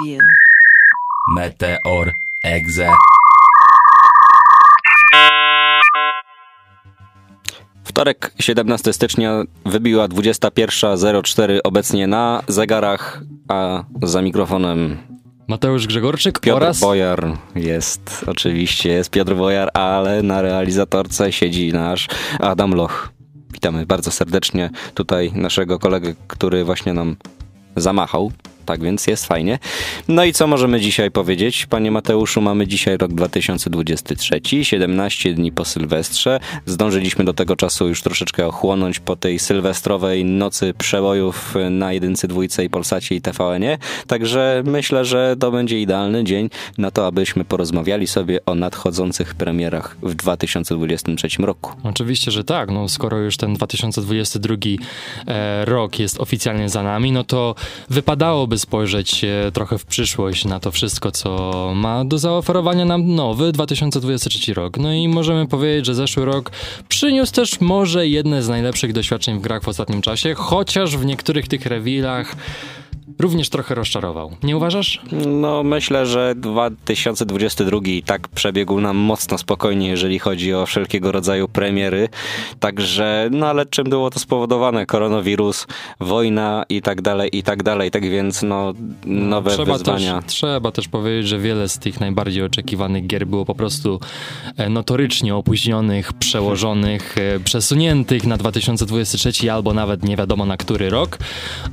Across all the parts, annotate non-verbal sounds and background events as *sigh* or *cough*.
Review. Meteor Exe. Wtorek, 17 stycznia, wybiła 21.04 obecnie na zegarach, a za mikrofonem Mateusz Grzegorczyk Piotr oraz... Bojar jest, oczywiście jest Piotr Bojar, ale na realizatorce siedzi nasz Adam Loch. Witamy bardzo serdecznie tutaj naszego kolegę, który właśnie nam zamachał. Tak więc jest fajnie. No i co możemy dzisiaj powiedzieć? Panie Mateuszu, mamy dzisiaj rok 2023, 17 dni po Sylwestrze. Zdążyliśmy do tego czasu już troszeczkę ochłonąć po tej sylwestrowej nocy przebojów na jedynce, dwójce i Polsacie i TVN-ie. Także myślę, że to będzie idealny dzień na to, abyśmy porozmawiali sobie o nadchodzących premierach w 2023 roku. Oczywiście, że tak. No, skoro już ten 2022 e, rok jest oficjalnie za nami, no to wypadałoby spojrzeć e, trochę w przyszłość na to wszystko, co ma do zaoferowania nam nowy 2023 rok. No i możemy powiedzieć, że zeszły rok przyniósł też może jedne z najlepszych doświadczeń w grach w ostatnim czasie, chociaż w niektórych tych rewilach również trochę rozczarował. Nie uważasz? No, myślę, że 2022 i tak przebiegł nam mocno spokojnie, jeżeli chodzi o wszelkiego rodzaju premiery. Także, no ale czym było to spowodowane? Koronawirus, wojna i tak dalej, i tak dalej. Tak więc, no, nowe trzeba wyzwania. Też, trzeba też powiedzieć, że wiele z tych najbardziej oczekiwanych gier było po prostu e, notorycznie opóźnionych, przełożonych, e, przesuniętych na 2023 albo nawet nie wiadomo na który rok.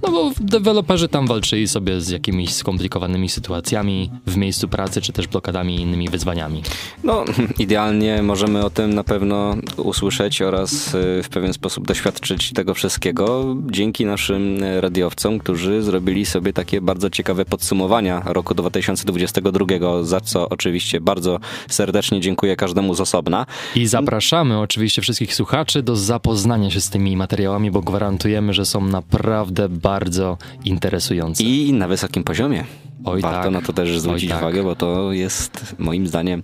No bo deweloperzy tam walczyli sobie z jakimiś skomplikowanymi sytuacjami w miejscu pracy, czy też blokadami i innymi wyzwaniami. No, *laughs* idealnie możemy o tym na pewno usłyszeć oraz y, w pewien sposób doświadczyć tego wszystkiego dzięki naszym y, radiowcom, którzy zrobili sobie takie bardzo ciekawe podsumowania roku 2022, za co oczywiście bardzo serdecznie dziękuję każdemu z osobna. I zapraszamy oczywiście wszystkich słuchaczy do zapoznania się z tymi materiałami, bo gwarantujemy, że są naprawdę bardzo interesujące. I na wysokim poziomie. Oj, Warto tak. na to też zwrócić Oj, tak. uwagę, bo to jest moim zdaniem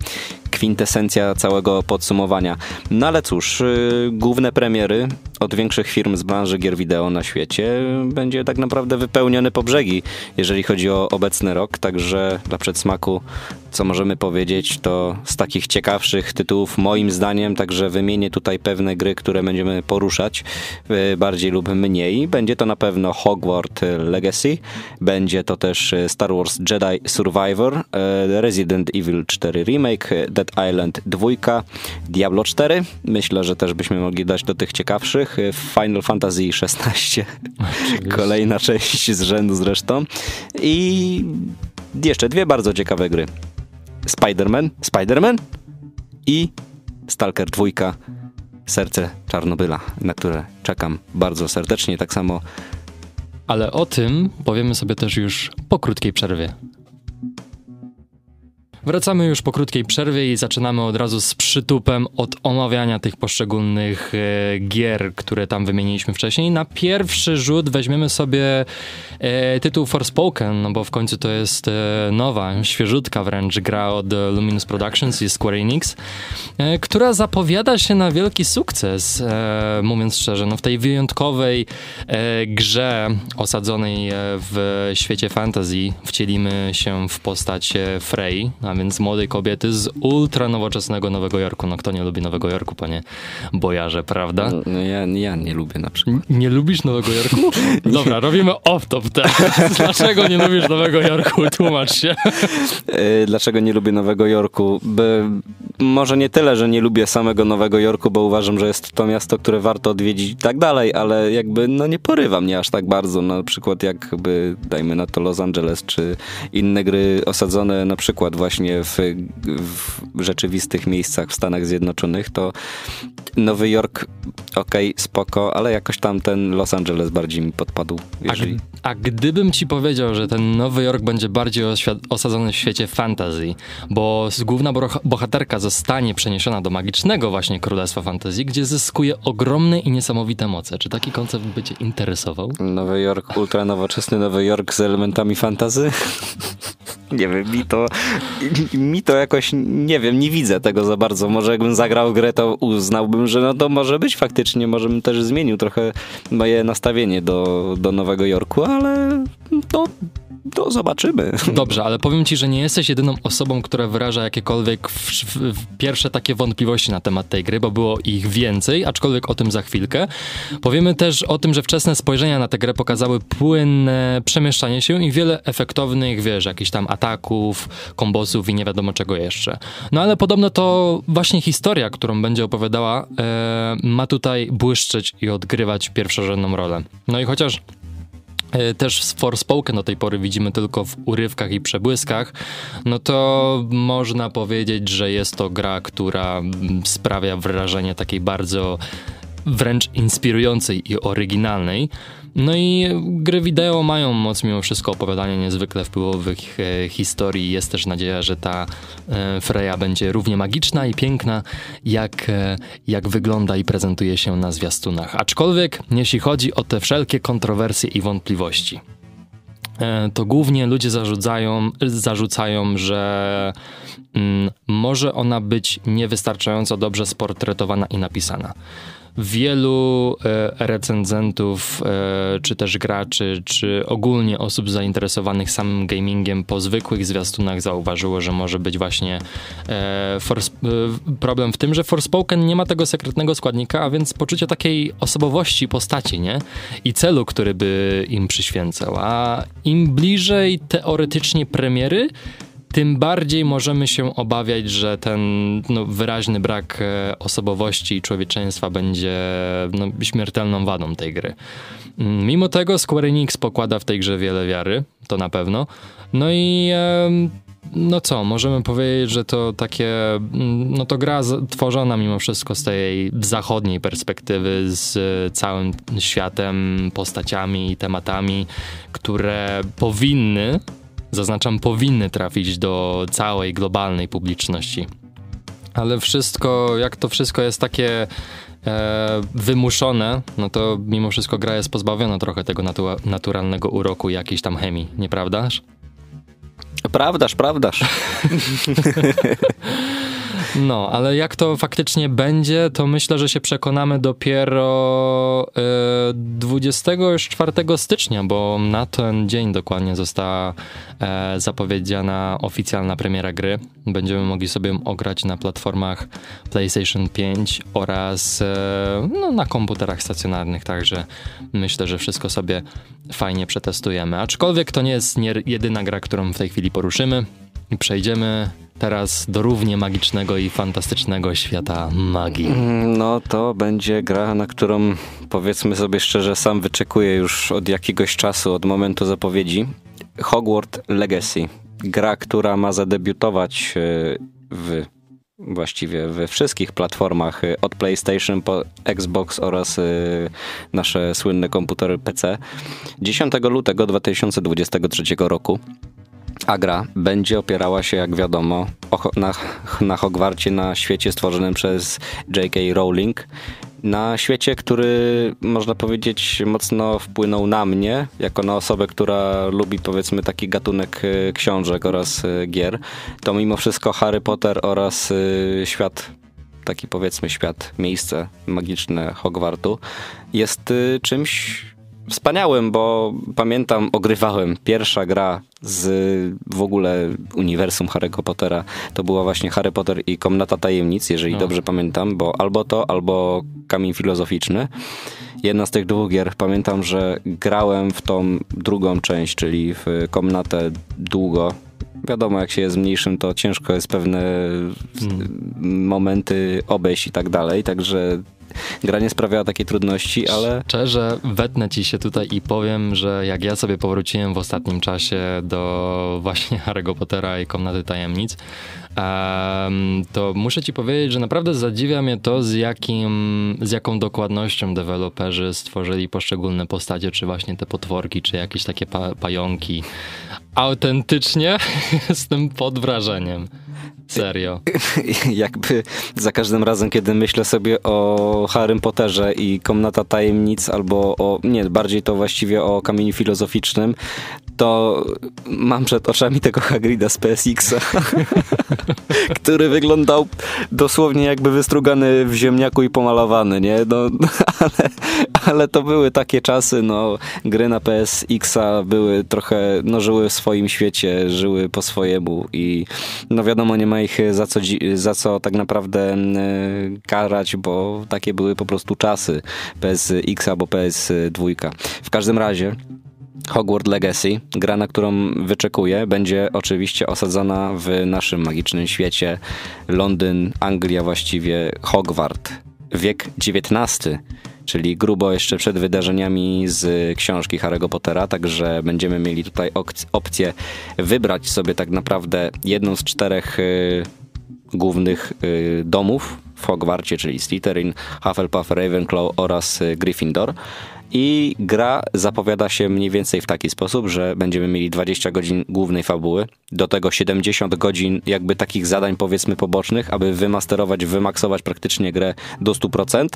kwintesencja całego podsumowania. No ale cóż, yy, główne premiery od większych firm z branży gier wideo na świecie będzie tak naprawdę wypełniony po brzegi, jeżeli chodzi o obecny rok, także dla przedsmaku, co możemy powiedzieć, to z takich ciekawszych tytułów moim zdaniem, także wymienię tutaj pewne gry, które będziemy poruszać yy, bardziej lub mniej. Będzie to na pewno Hogwarts Legacy, będzie to też yy, Star Wars Jedi Survivor, yy, Resident Evil 4 Remake, Dead Island 2, Diablo 4. Myślę, że też byśmy mogli dać do tych ciekawszych. Yy, Final Fantasy XVI, *laughs* kolejna część z rzędu zresztą. I jeszcze dwie bardzo ciekawe gry. Spider-Man, Spider-Man i Stalker 2, Serce Czarnobyla, na które czekam bardzo serdecznie. Tak samo Ale o tym powiemy sobie też już po krótkiej przerwie. Wracamy już po krótkiej przerwie i zaczynamy od razu z przytupem od omawiania tych poszczególnych e, gier, które tam wymieniliśmy wcześniej. Na pierwszy rzut weźmiemy sobie e, tytuł Forspoken, no bo w końcu to jest e, nowa, świeżutka wręcz gra od Luminous Productions i Square Enix, e, która zapowiada się na wielki sukces, e, mówiąc szczerze. No w tej wyjątkowej e, grze osadzonej w świecie fantasy wcielimy się w postać Frey, a więc młodej kobiety z ultra nowoczesnego Nowego Jorku. No kto nie lubi Nowego Jorku, panie Bojarze, prawda? no, ja, ja nie lubię na przykład. Nie lubisz Nowego Jorku? *laughs* Dobra, robimy off-top teraz. *laughs* Dlaczego nie lubisz Nowego Jorku? Tłumacz się. Yy, Dlaczego nie lubię Nowego Jorku? By, może nie tyle, że nie lubię samego Nowego Jorku, bo uważam, że jest to miasto, które warto odwiedzić i tak dalej, ale jakby no nie porywa mnie aż tak bardzo. Na przykład jakby dajmy na to Los Angeles, czy inne gry osadzone na przykład właśnie w, w rzeczywistych miejscach w Stanach Zjednoczonych, to Nowy Jork, okej, spoko, ale jakoś tam ten Los Angeles bardziej mi podpadł. A, Jeżeli... g- a gdybym ci powiedział, że ten Nowy Jork będzie bardziej osadzony w świecie fantasy, bo główna bohaterka zostanie przeniesiona do magicznego właśnie królestwa fantasy, gdzie zyskuje ogromne i niesamowite moce. Czy taki koncept by cię interesował? Nowy Jork, ultra nowoczesny Nowy Jork z elementami fantazy? *laughs* nie wiem, mi to, mi to jakoś, nie wiem, nie widzę tego za bardzo. Może jakbym zagrał grę, to uznałbym, że no to może być faktycznie, może bym też zmienił trochę moje nastawienie do, do Nowego Jorku, ale no to zobaczymy. Dobrze, ale powiem ci, że nie jesteś jedyną osobą, która wyraża jakiekolwiek w, w, w pierwsze takie wątpliwości na temat tej gry, bo było ich więcej, aczkolwiek o tym za chwilkę. Powiemy też o tym, że wczesne spojrzenia na tę grę pokazały płynne przemieszczanie się i wiele efektownych, wiesz, jakichś tam ataków, kombosów i nie wiadomo czego jeszcze. No ale podobno to właśnie historia, którą będzie opowiadała, e, ma tutaj błyszczeć i odgrywać pierwszorzędną rolę. No i chociaż e, też Forspoken do tej pory widzimy tylko w urywkach i przebłyskach, no to można powiedzieć, że jest to gra, która mm, sprawia wrażenie takiej bardzo wręcz inspirującej i oryginalnej. No i gry wideo mają moc mimo wszystko opowiadania niezwykle wpływowych e, historii. Jest też nadzieja, że ta e, Freya będzie równie magiczna i piękna, jak, e, jak wygląda i prezentuje się na zwiastunach. Aczkolwiek, jeśli chodzi o te wszelkie kontrowersje i wątpliwości, e, to głównie ludzie zarzucają, zarzucają że mm, może ona być niewystarczająco dobrze sportretowana i napisana wielu e, recenzentów, e, czy też graczy, czy ogólnie osób zainteresowanych samym gamingiem po zwykłych zwiastunach zauważyło, że może być właśnie e, problem w tym, że Forspoken nie ma tego sekretnego składnika, a więc poczucie takiej osobowości postaci, nie? I celu, który by im przyświęcał. A im bliżej teoretycznie premiery, tym bardziej możemy się obawiać, że ten no, wyraźny brak e, osobowości i człowieczeństwa będzie no, śmiertelną wadą tej gry. Mm, mimo tego Square Enix pokłada w tej grze wiele wiary, to na pewno. No i no co, możemy powiedzieć, że to takie, mm, no to gra tworzona mimo wszystko z tej zachodniej perspektywy, z całym światem, postaciami i tematami, które powinny zaznaczam, powinny trafić do całej globalnej publiczności. Ale wszystko, jak to wszystko jest takie e, wymuszone, no to mimo wszystko gra jest pozbawiona trochę tego natu naturalnego uroku i jakiejś tam chemii, nieprawdaż? Prawdaż, prawdaż. *laughs* No, ale jak to faktycznie będzie, to myślę, że się przekonamy dopiero e, 24 stycznia, bo na ten dzień dokładnie została e, zapowiedziana oficjalna premiera gry. Będziemy mogli sobie ją ograć na platformach PlayStation 5 oraz e, no, na komputerach stacjonarnych, także myślę, że wszystko sobie fajnie przetestujemy. Aczkolwiek to nie jest nie jedyna gra, którą w tej chwili poruszymy. Przejdziemy teraz do równie magicznego i fantastycznego świata magii. Mm, no to będzie gra, na którą powiedzmy sobie szczerze, sam wyczekuję już od jakiegoś czasu, od momentu zapowiedzi. Hogwarts Legacy. Gra, która ma zadebiutować e, w właściwie we wszystkich platformach e, od PlayStation po Xbox oraz e, nasze słynne komputery PC 10 lutego 2023 roku. Agra będzie opierała się, jak wiadomo, na, na Hogwarcie, na świecie stworzonym przez J.K. Rowling. Na świecie, który można powiedzieć mocno wpłynął na mnie, jako na osobę, która lubi powiedzmy taki gatunek e, książek oraz e, gier, to mimo wszystko Harry Potter oraz e, świat taki powiedzmy świat, miejsce magiczne Hogwartu jest czymś wspaniałym, bo pamiętam, ogrywałem pierwsza gra z w ogóle uniwersum Harry'ego Pottera. To była właśnie Harry Potter i Komnata Tajemnic, jeżeli no. dobrze pamiętam, bo albo to, albo Kamień Filozoficzny. Jedna z tych dwóch gier, pamiętam, że grałem w tą drugą część, czyli w Komnatę długo, wiadomo, jak się jest mniejszym, to ciężko jest pewne hmm. momenty obejść i tak dalej, także gra nie sprawiała takiej trudności, ale... Szczerze, wetnę ci się tutaj i powiem, że jak ja sobie powróciłem w ostatnim czasie do właśnie *laughs* Harry'ego Pottera i Komnaty Tajemnic, um, to muszę ci powiedzieć, że naprawdę zadziwia mnie to, z, jakim, z jaką dokładnością deweloperzy stworzyli poszczególne postacie, czy właśnie te potworki, czy jakieś takie pa pająki. Autentycznie *laughs* jestem pod wrażeniem. Serio. *laughs* Jakby za każdym razem, kiedy myślę sobie o Harrym Potterze i Komnata Tajemnic, albo o, nie, bardziej to właściwie o Kamieniu Filozoficznym, to mam przed oczami tego Hagrida z PSX-a, *laughs* który wyglądał dosłownie jakby wystrugany w ziemniaku i pomalowany, nie? No, *laughs* ale, ale to były takie czasy, no, gry na PSX-a były trochę, no, żyły w swoim świecie, żyły po swojemu i no wiadomo, nie ma ich za co, za co tak naprawdę karać, bo takie były po prostu czasy PSX albo PS2. W każdym razie Hogwarts Legacy, gra, na którą wyczekuję, będzie oczywiście osadzona w naszym magicznym świecie. Londyn, Anglia właściwie, Hogwart, wiek XIX, czyli grubo jeszcze przed wydarzeniami z książki Harry'ego Pottera, także będziemy mieli tutaj opcję wybrać sobie tak naprawdę jedną z czterech y, głównych y, domów w Hogwarcie, czyli Slytherin, Hufflepuff, Ravenclaw oraz y, Gryffindor. I gra zapowiada się mniej więcej w taki sposób, że będziemy mieli 20 godzin głównej fabuły, do tego 70 godzin jakby takich zadań powiedzmy pobocznych, aby wymasterować, wymaksować praktycznie grę do 100%.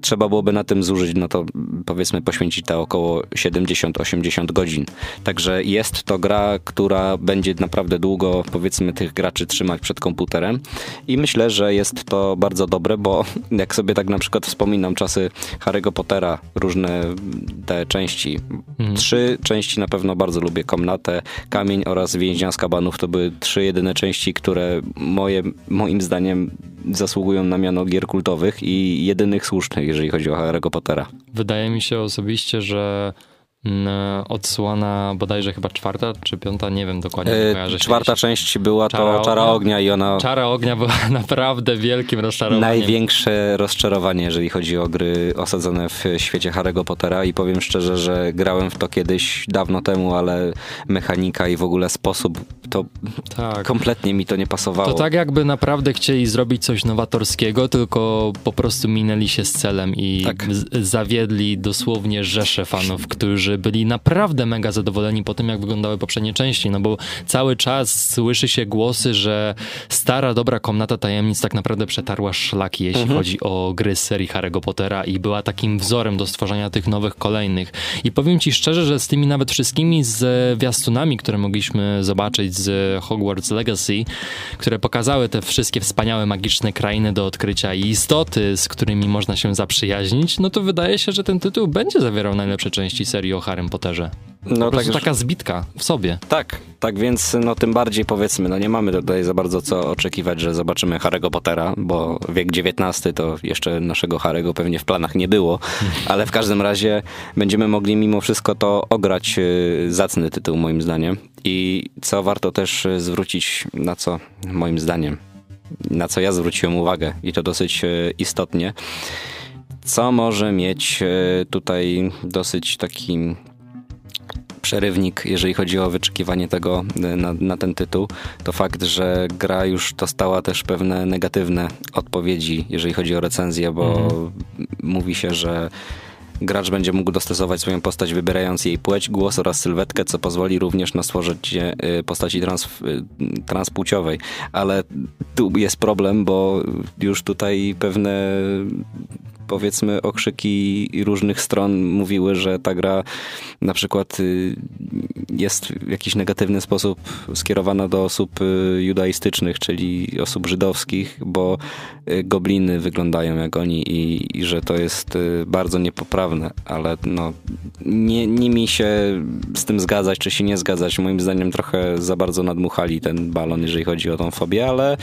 Trzeba byłoby na tym zużyć, no to powiedzmy poświęcić te około 70-80 godzin. Także jest to gra, która będzie naprawdę długo powiedzmy tych graczy trzymać przed komputerem i myślę, że jest to bardzo dobre, bo *laughs* jak sobie tak na przykład wspominam czasy Harry'ego Pottera, różne te części. Mhm. Trzy części na pewno bardzo lubię. Komnatę, Kamień oraz Więźnia z Kabanów to były trzy jedyne części, które moje, moim zdaniem zasługują na miano gier kultowych i jedynych słusznych, jeżeli chodzi o Harry'ego Pottera. Wydaje mi się osobiście, że odsłona bodajże chyba czwarta czy piąta, nie wiem dokładnie. Yy, czwarta część była Czara to Czara Ognia. Ognia i ona... Czara Ognia była *laughs* naprawdę wielkim rozczarowaniem. Największe rozczarowanie, jeżeli chodzi o gry osadzone w świecie Harry'ego Pottera i powiem szczerze, że grałem w to kiedyś dawno temu, ale mechanika i w ogóle sposób, to tak. kompletnie mi to nie pasowało. To tak jakby naprawdę chcieli zrobić coś nowatorskiego, tylko po prostu minęli się z celem i tak. zawiedli dosłownie rzesze fanów, którzy byli naprawdę mega zadowoleni po tym, jak wyglądały poprzednie części, no bo cały czas słyszy się głosy, że stara, dobra komnata tajemnic tak naprawdę przetarła szlaki, jeśli mhm. chodzi o gry z serii Harry'ego Pottera i była takim wzorem do stworzenia tych nowych, kolejnych. I powiem ci szczerze, że z tymi nawet wszystkimi zwiastunami, które mogliśmy zobaczyć z Hogwarts Legacy, które pokazały te wszystkie wspaniałe, magiczne krainy do odkrycia i istoty, z którymi można się zaprzyjaźnić, no to wydaje się, że ten tytuł będzie zawierał najlepsze części serii o Harrym Potterze. No, tak, taka zbitka w sobie. Tak, tak więc no tym bardziej powiedzmy, no nie mamy tutaj za bardzo co oczekiwać, że zobaczymy Harry'ego Pottera, bo wiek XIX to jeszcze naszego Harry'ego pewnie w planach nie było, *laughs* ale w każdym razie będziemy mogli mimo wszystko to ograć y, zacny tytuł moim zdaniem i co warto też zwrócić, na co moim zdaniem, na co ja zwróciłem uwagę i to dosyć y, istotnie, co może mieć y, tutaj dosyć taki przerywnik, jeżeli chodzi o wyczekiwanie tego e, na, na, ten tytuł, to fakt, że gra już dostała też pewne negatywne odpowiedzi, jeżeli chodzi o recenzję, bo mhm. mówi się, że gracz będzie mógł dostosować swoją postać, wybierając jej płeć, głos oraz sylwetkę, co pozwoli również na stworzenie postaci trans, e, transpłciowej. Ale tu jest problem, bo już tutaj pewne powiedzmy okrzyki różnych stron mówiły, że ta gra na przykład y, jest w jakiś negatywny sposób skierowana do osób y, judaistycznych, czyli osób żydowskich, bo y, gobliny wyglądają jak oni i, i że to jest bardzo niepoprawne, ale no nie, nie mi się z tym zgadzać, czy się nie zgadzać. Moim zdaniem trochę za bardzo nadmuchali ten balon, jeżeli chodzi o tą fobię, ale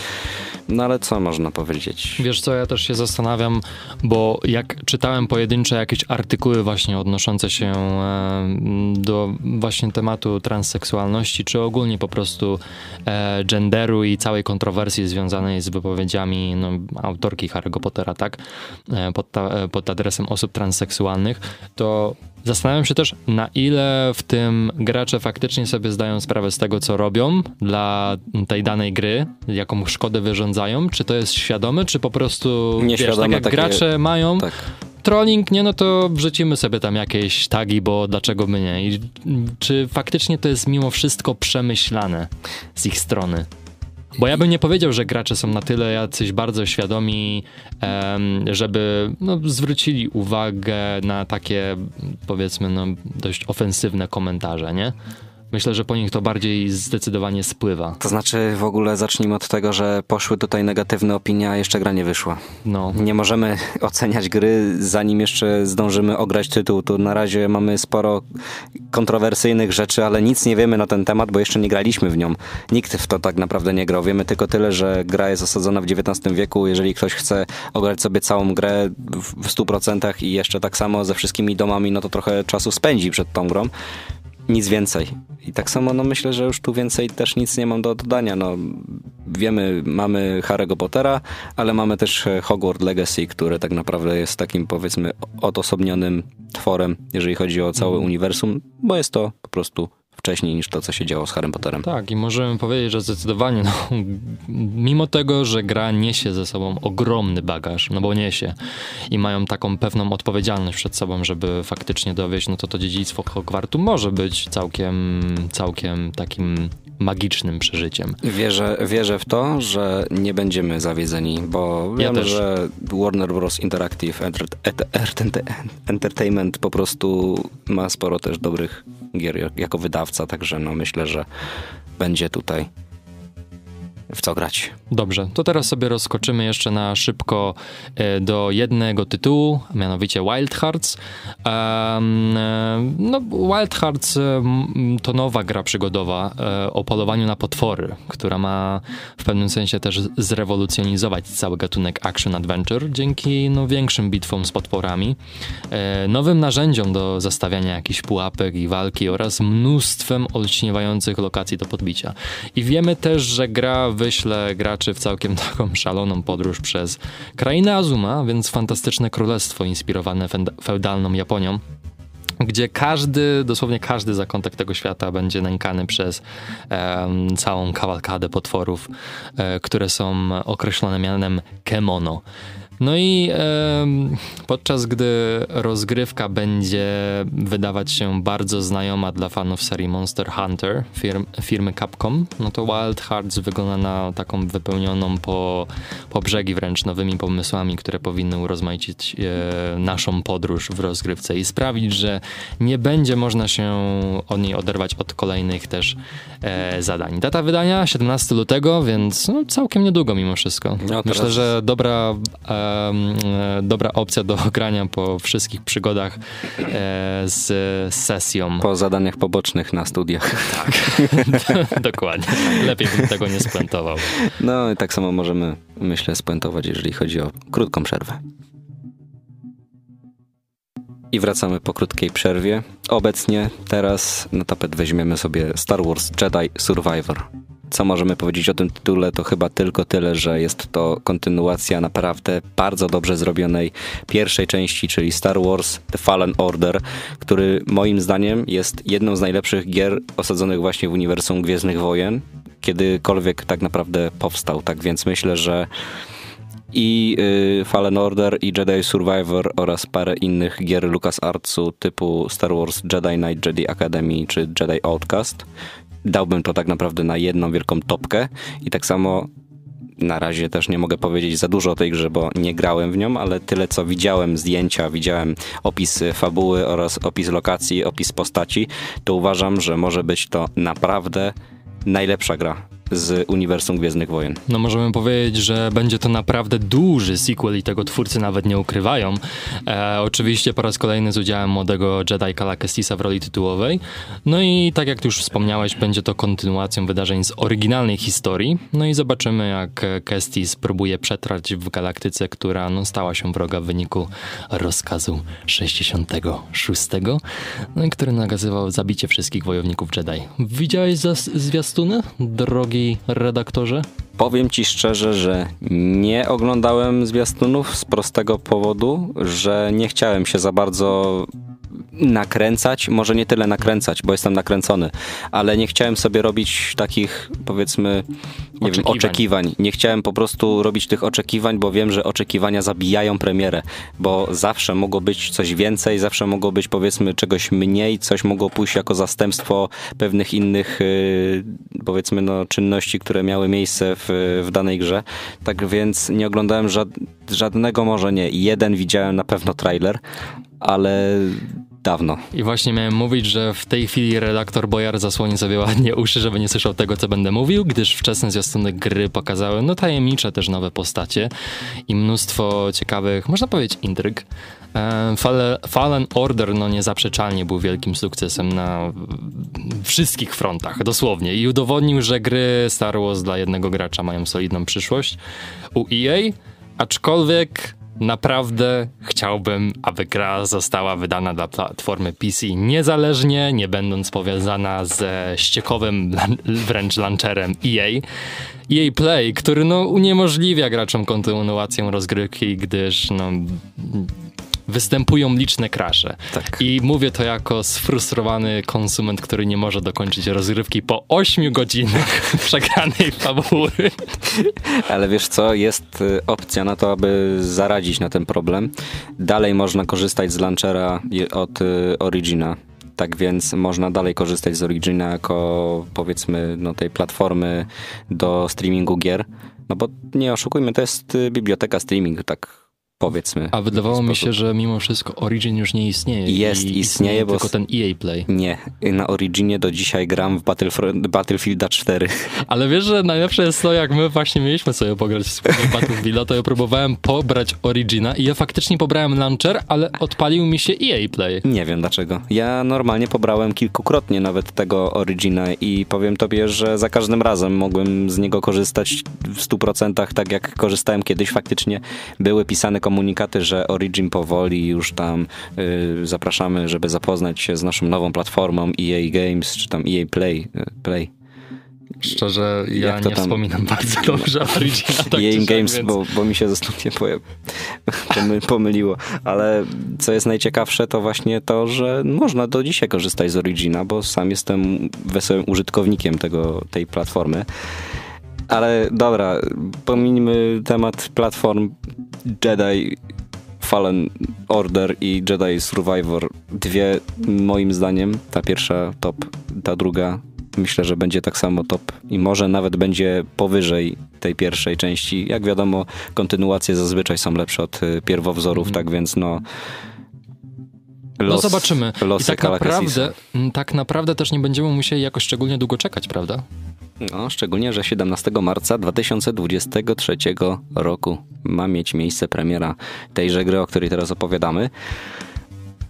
no ale co można powiedzieć? Wiesz co, ja też się zastanawiam, bo jak czytałem pojedyncze jakieś artykuły właśnie odnoszące się e, do właśnie tematu transseksualności, czy ogólnie po prostu e, genderu i całej kontrowersji związanej z wypowiedziami no, autorki Harry'ego Pottera, tak, e, pod, ta, pod adresem osób transseksualnych, to Zastanawiam się też, na ile w tym gracze faktycznie sobie zdają sprawę z tego, co robią dla tej danej gry, jaką szkodę wyrządzają, czy to jest świadome, czy po prostu, wiesz, tak jak takie... gracze mają, tak trolling, nie, no to wrzucimy sobie tam jakieś tagi, bo dlaczego by nie? I czy faktycznie to jest mimo wszystko przemyślane z ich strony? Bo ja bym nie powiedział, że gracze są na tyle jacyś bardzo świadomi, żeby no, zwrócili uwagę na takie, powiedzmy, no, dość ofensywne komentarze, nie? Myślę, że po nich to bardziej zdecydowanie spływa. To znaczy w ogóle zacznijmy od tego, że poszły tutaj negatywne opinie, a jeszcze gra nie wyszła. No. Nie możemy *laughs* oceniać gry, zanim jeszcze zdążymy ograć tytuł. Tu na razie mamy sporo kontrowersyjnych rzeczy, ale nic nie wiemy na ten temat, bo jeszcze nie graliśmy w nią. Nikt w to tak naprawdę nie grał. Wiemy tylko tyle, że gra jest osadzona w XIX wieku. Jeżeli ktoś chce ograć sobie całą grę w 100% i jeszcze tak samo ze wszystkimi domami, no to trochę czasu spędzi przed tą grą nic więcej. I tak samo no myślę, że już tu więcej też nic nie mam do dodania. No, wiemy, mamy Harry'ego Pottera, ale mamy też Hogwarts Legacy, który tak naprawdę jest takim powiedzmy odosobnionym tworem, jeżeli chodzi o całe Mhm. uniwersum, bo jest to po prostu wcześniej niż to, co się działo z Harrym Potterem. Tak, i możemy powiedzieć, że zdecydowanie, no, *laughs* mimo tego, że gra niesie ze sobą ogromny bagaż, no bo niesie i mają taką pewną odpowiedzialność przed sobą, żeby faktycznie dowieść, no to to dziedzictwo Hogwartu może być całkiem, całkiem takim magicznym przeżyciem. Wierzę, wierzę w to, że nie będziemy zawiedzeni, bo Ja wiem, też. że Warner Bros. Interactive Enter- Enter- Enter- Entertainment po prostu ma sporo też dobrych gier jak- jako wydawca, także no myślę, że będzie tutaj w co grać. Dobrze, to teraz sobie rozskoczymy jeszcze na szybko e, do jednego tytułu, mianowicie Wild Hearts. E, no, Wild Hearts e, to nowa gra przygodowa o polowaniu na potwory, która ma w pewnym sensie też zrewolucjonizować cały gatunek action adventure dzięki no, większym bitwom z potworami, nowym narzędziom do zastawiania jakichś pułapek i walki oraz mnóstwem olśniewających lokacji do podbicia. I wiemy też, że gra wyśle graczy w całkiem *laughs* taką szaloną podróż przez krainę Azuma, więc fantastyczne królestwo inspirowane feudalną Japonią gdzie każdy, dosłownie każdy zakątek tego świata będzie nękany przez em, całą kawalkadę potworów, e, które są określone mianem kemono. No i em, podczas gdy rozgrywka będzie wydawać się bardzo znajoma dla fanów serii Monster Hunter firm, firmy Capcom, no to Wild Hearts wygląda na taką wypełnioną po, po brzegi wręcz nowymi pomysłami, które powinny urozmaicić e, naszą podróż w rozgrywce i sprawić, że nie będzie można się od niej oderwać od kolejnych też e, zadań. Data wydania 17 lutego, więc no, całkiem niedługo mimo wszystko. No, Myślę, że dobra, e, dobra opcja do *laughs* grania po wszystkich przygodach e, z sesją. Po zadaniach pobocznych na studiach. *laughs* Dokładnie. Lepiej bym tego nie splantował. No i tak samo możemy, myślę, spuentować, jeżeli chodzi o krótką przerwę. I wracamy po krótkiej przerwie. Obecnie teraz na tapet weźmiemy sobie Star Wars Jedi Survivor. Co możemy powiedzieć o tym tytule? To chyba tylko tyle, że jest to kontynuacja naprawdę bardzo dobrze zrobionej pierwszej części, czyli Star Wars The Fallen Order, który moim zdaniem jest jedną z najlepszych gier osadzonych właśnie w uniwersum Gwiezdnych Wojen, kiedykolwiek tak naprawdę powstał. Tak więc myślę, że i y, Fallen Order, i Jedi Survivor oraz parę innych gier LucasArtsu typu Star Wars Jedi Knight, Jedi Academy czy Jedi Outcast. Dałbym to tak naprawdę na jedną wielką topkę i tak samo na razie też nie mogę powiedzieć za dużo o tej grze, bo nie grałem w nią, ale tyle co widziałem zdjęcia, widziałem opis fabuły oraz opis lokacji, opis postaci, to uważam, że może być to naprawdę najlepsza gra z uniwersum Gwiezdnych Wojen. No możemy powiedzieć, że będzie to naprawdę duży sequel i tego twórcy nawet nie ukrywają. E, oczywiście po raz kolejny z udziałem młodego Jedi Kala Kestisa w roli tytułowej. No i tak jak już wspomniałeś, będzie to kontynuacją wydarzeń z oryginalnej historii. No i zobaczymy jak Kestis próbuje przetrwać w galaktyce, która no, stała się wroga w wyniku rozkazu 66, no który nagazywał zabicie wszystkich wojowników Jedi. Widziałeś zas- zwiastuny, drogi redaktorze? Powiem ci szczerze, że nie oglądałem zwiastunów z prostego powodu, że nie chciałem się za bardzo nakręcać, może nie tyle nakręcać, bo jestem nakręcony, ale nie chciałem sobie robić takich, powiedzmy, nie wiem, Oczekiwań. oczekiwań. Nie chciałem po prostu robić tych oczekiwań, bo wiem, że oczekiwania zabijają premierę, bo zawsze mogło być coś więcej, zawsze mogło być, powiedzmy, czegoś mniej, coś mogło pójść jako zastępstwo pewnych innych, yy, powiedzmy, no, czynności, które miały miejsce w, w danej grze. Tak więc nie oglądałem żad, żadnego, może nie, jeden widziałem na pewno trailer, ale dawno. I właśnie miałem mówić, że w tej chwili redaktor Bojar zasłoni sobie ładnie uszy, żeby nie słyszał tego, co będę mówił, gdyż wczesne zwiastuny gry pokazały no tajemnicze też nowe postacie i mnóstwo ciekawych, można powiedzieć, intryg. E, Fallen Order no niezaprzeczalnie był wielkim sukcesem na wszystkich frontach, dosłownie. I udowodnił, że gry Star Wars dla jednego gracza mają solidną przyszłość. U EA, aczkolwiek naprawdę chciałbym, aby gra została wydana dla platformy PC niezależnie, nie będąc powiązana ze ściekowym *laughs* wręcz launcherem EA. EA Play, który no uniemożliwia graczom kontynuację rozgrywki, gdyż no występują liczne krasze. Tak. I mówię to jako sfrustrowany konsument, który nie może dokończyć rozgrywki po 8 godzinach *laughs* przegranej fabuły. Ale wiesz co, jest y, opcja na to, aby zaradzić na ten problem. Dalej można korzystać z launchera od y, Origina. Tak więc można dalej korzystać z Origina jako powiedzmy no, tej platformy do streamingu gier. No bo nie oszukujmy, to jest y, biblioteka streaming, tak powiedzmy. A wydawało mi się, że mimo wszystko Origin już nie istnieje. Jest, istnieje, istnieje, bo... Tylko ten EA Play. Nie, na Originie do dzisiaj gram w Battlef- Battlefielda 4. *laughs* Ale wiesz, że najlepsze jest to, jak my właśnie mieliśmy sobie pograć w Battlefielda, to ja próbowałem pobrać Origina i ja faktycznie pobrałem launcher, ale odpalił mi się EA Play. Nie wiem dlaczego. Ja normalnie pobrałem kilkukrotnie nawet tego Origina i powiem tobie, że za każdym razem mogłem z niego korzystać w 100% tak jak korzystałem kiedyś. Faktycznie były pisane komunikaty, że Origin powoli już tam y, zapraszamy, żeby zapoznać się z naszą nową platformą EA Games, czy tam EA Play. Y, Play. Szczerze, ja nie tam... wspominam *laughs* bardzo dobrze Origina. Tak EA Games, więc... bo, bo mi się zostanie *laughs* pomyliło. Ale co jest najciekawsze, to właśnie to, że można do dzisiaj korzystać z Origina, bo sam jestem wesołym użytkownikiem tego, tej platformy. Ale dobra, pominijmy temat platform Jedi Fallen Order i Jedi Survivor. Dwie, moim zdaniem, ta pierwsza top, ta druga myślę, że będzie tak samo top i może nawet będzie powyżej tej pierwszej części. Jak wiadomo, kontynuacje zazwyczaj są lepsze od y, pierwowzorów, mm. tak więc no... no los, no zobaczymy. I tak naprawdę, tak naprawdę też nie będziemy musieli jakoś szczególnie długo czekać, prawda? No, szczególnie, że 17 marca 2023 roku ma mieć miejsce premiera tejże gry, o której teraz opowiadamy.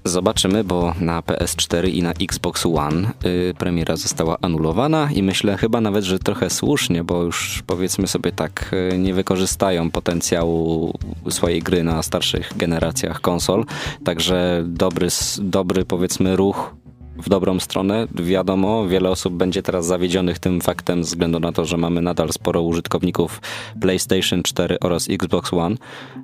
Zobaczymy, bo na PS4 i na Xbox One y, premiera została anulowana i myślę chyba nawet, że trochę słusznie, bo już powiedzmy sobie tak, y, nie wykorzystają potencjału swojej gry na starszych generacjach konsol. Także dobry, dobry powiedzmy ruch w dobrą stronę. Wiadomo, wiele osób będzie teraz zawiedzionych tym faktem, ze względu na to, że mamy nadal sporo użytkowników PlayStation 4 oraz Xbox One.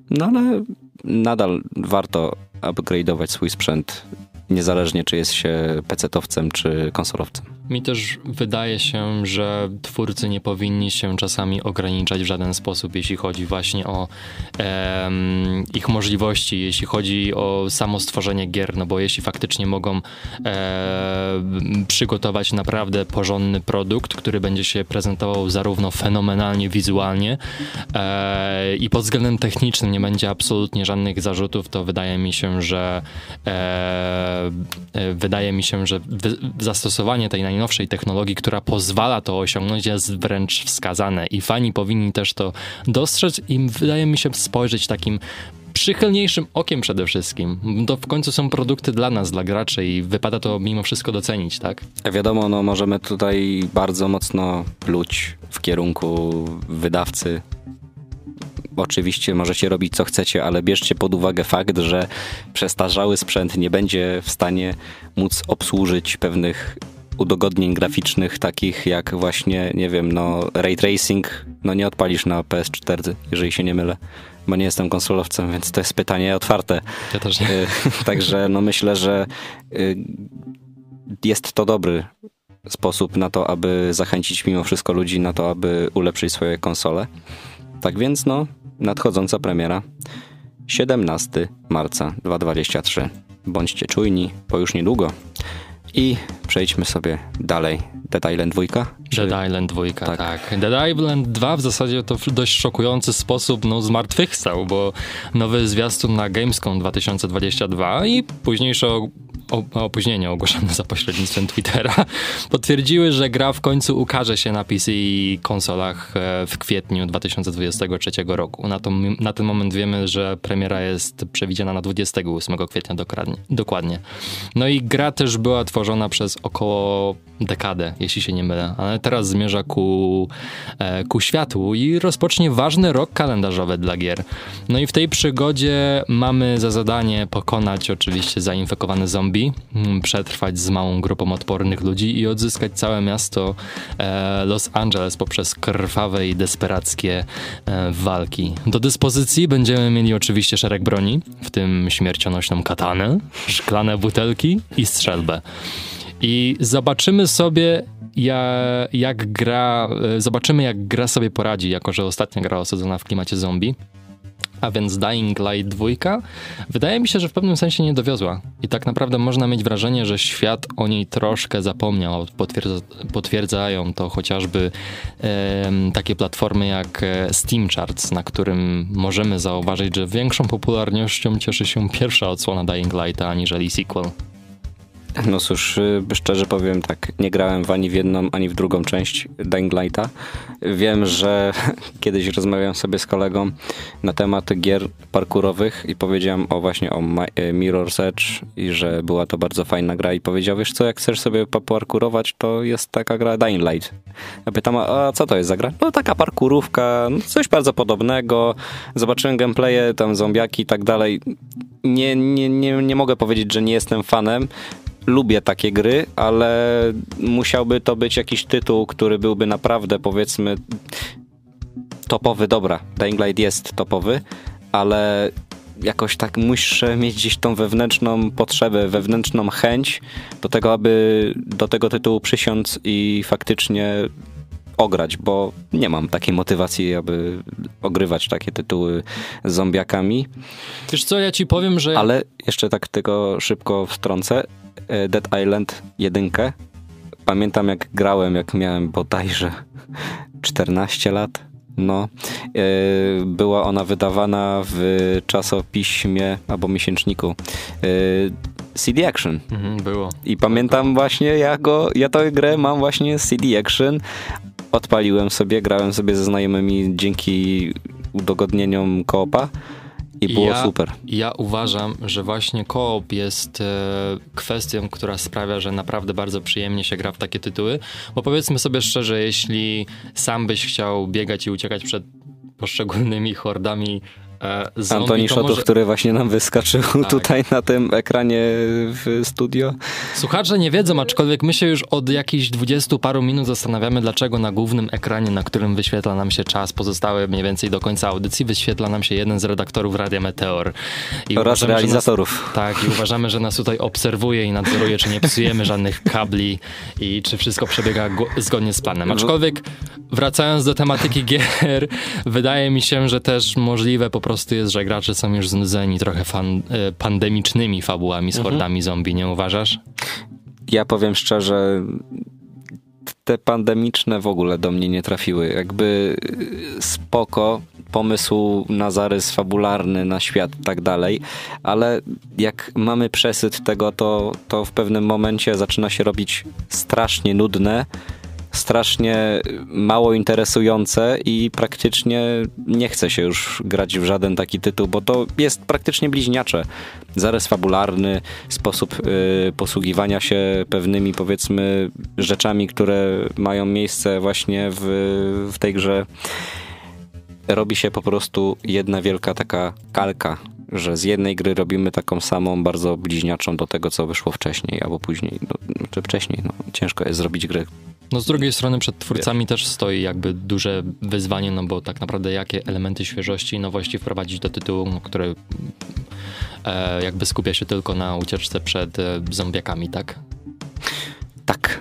No ale nadal warto upgrade'ować swój sprzęt, niezależnie czy jest się PC-towcem czy konsolowcem. Mi też wydaje się, że twórcy nie powinni się czasami ograniczać w żaden sposób, jeśli chodzi właśnie o ich możliwości, jeśli chodzi o samo stworzenie gier, no bo jeśli faktycznie mogą e, przygotować naprawdę porządny produkt, który będzie się prezentował zarówno fenomenalnie wizualnie e, i pod względem technicznym nie będzie absolutnie żadnych zarzutów, to wydaje mi się, że e, e, wydaje mi się, że zastosowanie tej najnowszej najnowszej technologii, która pozwala to osiągnąć, jest wręcz wskazane i fani powinni też to dostrzec i wydaje mi się spojrzeć takim przychylniejszym okiem przede wszystkim. To w końcu są produkty dla nas, dla graczy i wypada to mimo wszystko docenić, tak? Wiadomo, no możemy tutaj bardzo mocno pluć w kierunku wydawcy. Oczywiście możecie robić co chcecie, ale bierzcie pod uwagę fakt, że przestarzały sprzęt nie będzie w stanie móc obsłużyć pewnych udogodnień graficznych, takich jak właśnie, nie wiem, no ray tracing, no nie odpalisz na PS4, jeżeli się nie mylę, bo nie jestem konsolowcem, więc to jest pytanie otwarte. Ja też nie. Y, także no myślę, że y, jest to dobry sposób na to, aby zachęcić mimo wszystko ludzi na to, aby ulepszyć swoje konsole. Tak więc no, nadchodząca premiera 17 marca 2023. Bądźcie czujni, bo już niedługo. I przejdźmy sobie dalej. Dead Island 2? Czy... Dead Island 2, tak. tak. Dead Island 2 w zasadzie to w dość szokujący sposób no, zmartwychwstał, bo nowy zwiastun na Gamescom 2022 i późniejsze opóźnienie ogłoszone za pośrednictwem Twittera, potwierdziły, że gra w końcu ukaże się na PC i konsolach e, w kwietniu 2023 roku. Na, to, na ten moment wiemy, że premiera jest przewidziana na 28 kwietnia dokładnie. No i gra też była tworzona przez około dekadę, jeśli się nie mylę, ale teraz zmierza ku, e, ku światłu i rozpocznie ważny rok kalendarzowy dla gier. No i w tej przygodzie mamy za zadanie pokonać oczywiście zainfekowane zombie, mm, przetrwać z małą grupą odpornych ludzi i odzyskać całe miasto e, Los Angeles poprzez krwawe i desperackie e, walki. Do dyspozycji będziemy mieli oczywiście szereg broni, w tym śmiercionośną katanę, szklane butelki i strzelbę. I zobaczymy sobie, jak gra, e, zobaczymy jak gra sobie poradzi, jako że ostatnia gra osadzona w klimacie zombie. A więc Dying Light 2 wydaje mi się, że w pewnym sensie nie dowiozła. I tak naprawdę można mieć wrażenie, że świat o niej troszkę zapomniał. Potwierdza, potwierdzają to chociażby e, takie platformy jak e, Steam Charts, na którym możemy zauważyć, że większą popularnością cieszy się pierwsza odsłona Dying Lighta aniżeli sequel. No cóż, y, szczerze powiem tak, nie grałem w ani w jedną, ani w drugą część Dying Lighta. Wiem, że *laughs* kiedyś rozmawiałem sobie z kolegą na temat gier parkurowych i powiedziałem o właśnie o y, Mirror's Edge i że była to bardzo fajna gra i powiedział, wiesz co, jak chcesz sobie parkurować, to jest taka gra Dying Light. Ja pytam, a co to jest za gra? No taka parkurówka, no, coś bardzo podobnego. Zobaczyłem gameplaye, tam zombiaki i tak dalej. Nie, nie, nie, nie mogę powiedzieć, że nie jestem fanem, lubię takie gry, ale musiałby to być jakiś tytuł, który byłby naprawdę powiedzmy topowy. Dobra, Dying Light jest topowy, ale jakoś tak muszę mieć gdzieś tą wewnętrzną potrzebę, wewnętrzną chęć do tego, aby do tego tytułu przysiąc i faktycznie ograć, bo nie mam takiej motywacji, aby ogrywać takie tytuły z zombiakami. Wiesz co, ja ci powiem, że... Ale jeszcze tak tylko szybko wtrącę. E, Dead Island 1. Pamiętam jak grałem, jak miałem bodajże *laughs* 14 lat. No, e, była ona wydawana w czasopiśmie albo miesięczniku e, CD Action. Mhm, było. I pamiętam właśnie, ja go, ja tę grę mam właśnie z CD Action. Odpaliłem sobie, grałem sobie ze znajomymi dzięki udogodnieniom koopa. I było ja, super. Ja uważam, że właśnie koop jest e, kwestią, która sprawia, że naprawdę bardzo przyjemnie się gra w takie tytuły. Bo powiedzmy sobie szczerze, jeśli sam byś chciał biegać i uciekać przed poszczególnymi hordami E, Antoni Szotów, może... który właśnie nam wyskoczył tak. tutaj na tym ekranie w studio. Słuchacze nie wiedzą, aczkolwiek my się już od jakichś dwudziestu paru minut zastanawiamy, dlaczego na głównym ekranie, na którym wyświetla nam się czas pozostały mniej więcej do końca audycji, wyświetla nam się jeden z redaktorów Radia Meteor. I Oraz uważamy, realizatorów. Nas, tak, i uważamy, że nas tutaj obserwuje i nadzoruje, czy nie psujemy żadnych kabli i czy wszystko przebiega zgodnie z planem. Aczkolwiek wracając do tematyki gier, wydaje mi się, że też możliwe po prostu prostu jest, że gracze są już znudzeni trochę fan, e, pandemicznymi fabułami z mhm. hordami zombie, nie uważasz? Ja powiem szczerze, te pandemiczne w ogóle do mnie nie trafiły. Jakby e, spoko, pomysł na zarys fabularny, na świat i tak dalej, ale jak mamy przesyt tego, to, to w pewnym momencie zaczyna się robić strasznie nudne strasznie mało interesujące i praktycznie nie chce się już grać w żaden taki tytuł, bo to jest praktycznie bliźniacze. Zarys fabularny, sposób y, posługiwania się pewnymi powiedzmy rzeczami, które mają miejsce właśnie w, w tej grze. Robi się po prostu jedna wielka taka kalka że z jednej gry robimy taką samą, bardzo bliźniaczą do tego, co wyszło wcześniej albo później. No, czy wcześniej, no, ciężko jest zrobić grę, no z drugiej strony przed twórcami też stoi jakby duże wyzwanie, no bo tak naprawdę jakie elementy świeżości i nowości wprowadzić do tytułu, no, który e, jakby skupia się tylko na ucieczce przed e, zombiakami, tak? Tak.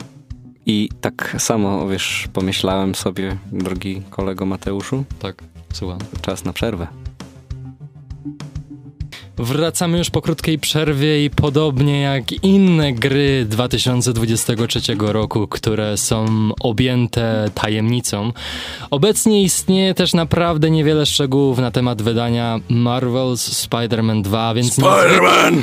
I tak samo, wiesz, pomyślałem sobie, drogi kolego Mateuszu. Tak, słucham. Czas na przerwę. Wracamy już po krótkiej przerwie i podobnie jak inne gry 2023 roku, które są objęte tajemnicą, obecnie istnieje też naprawdę niewiele szczegółów na temat wydania Marvel's Spider-Man 2, więc Spider-Man!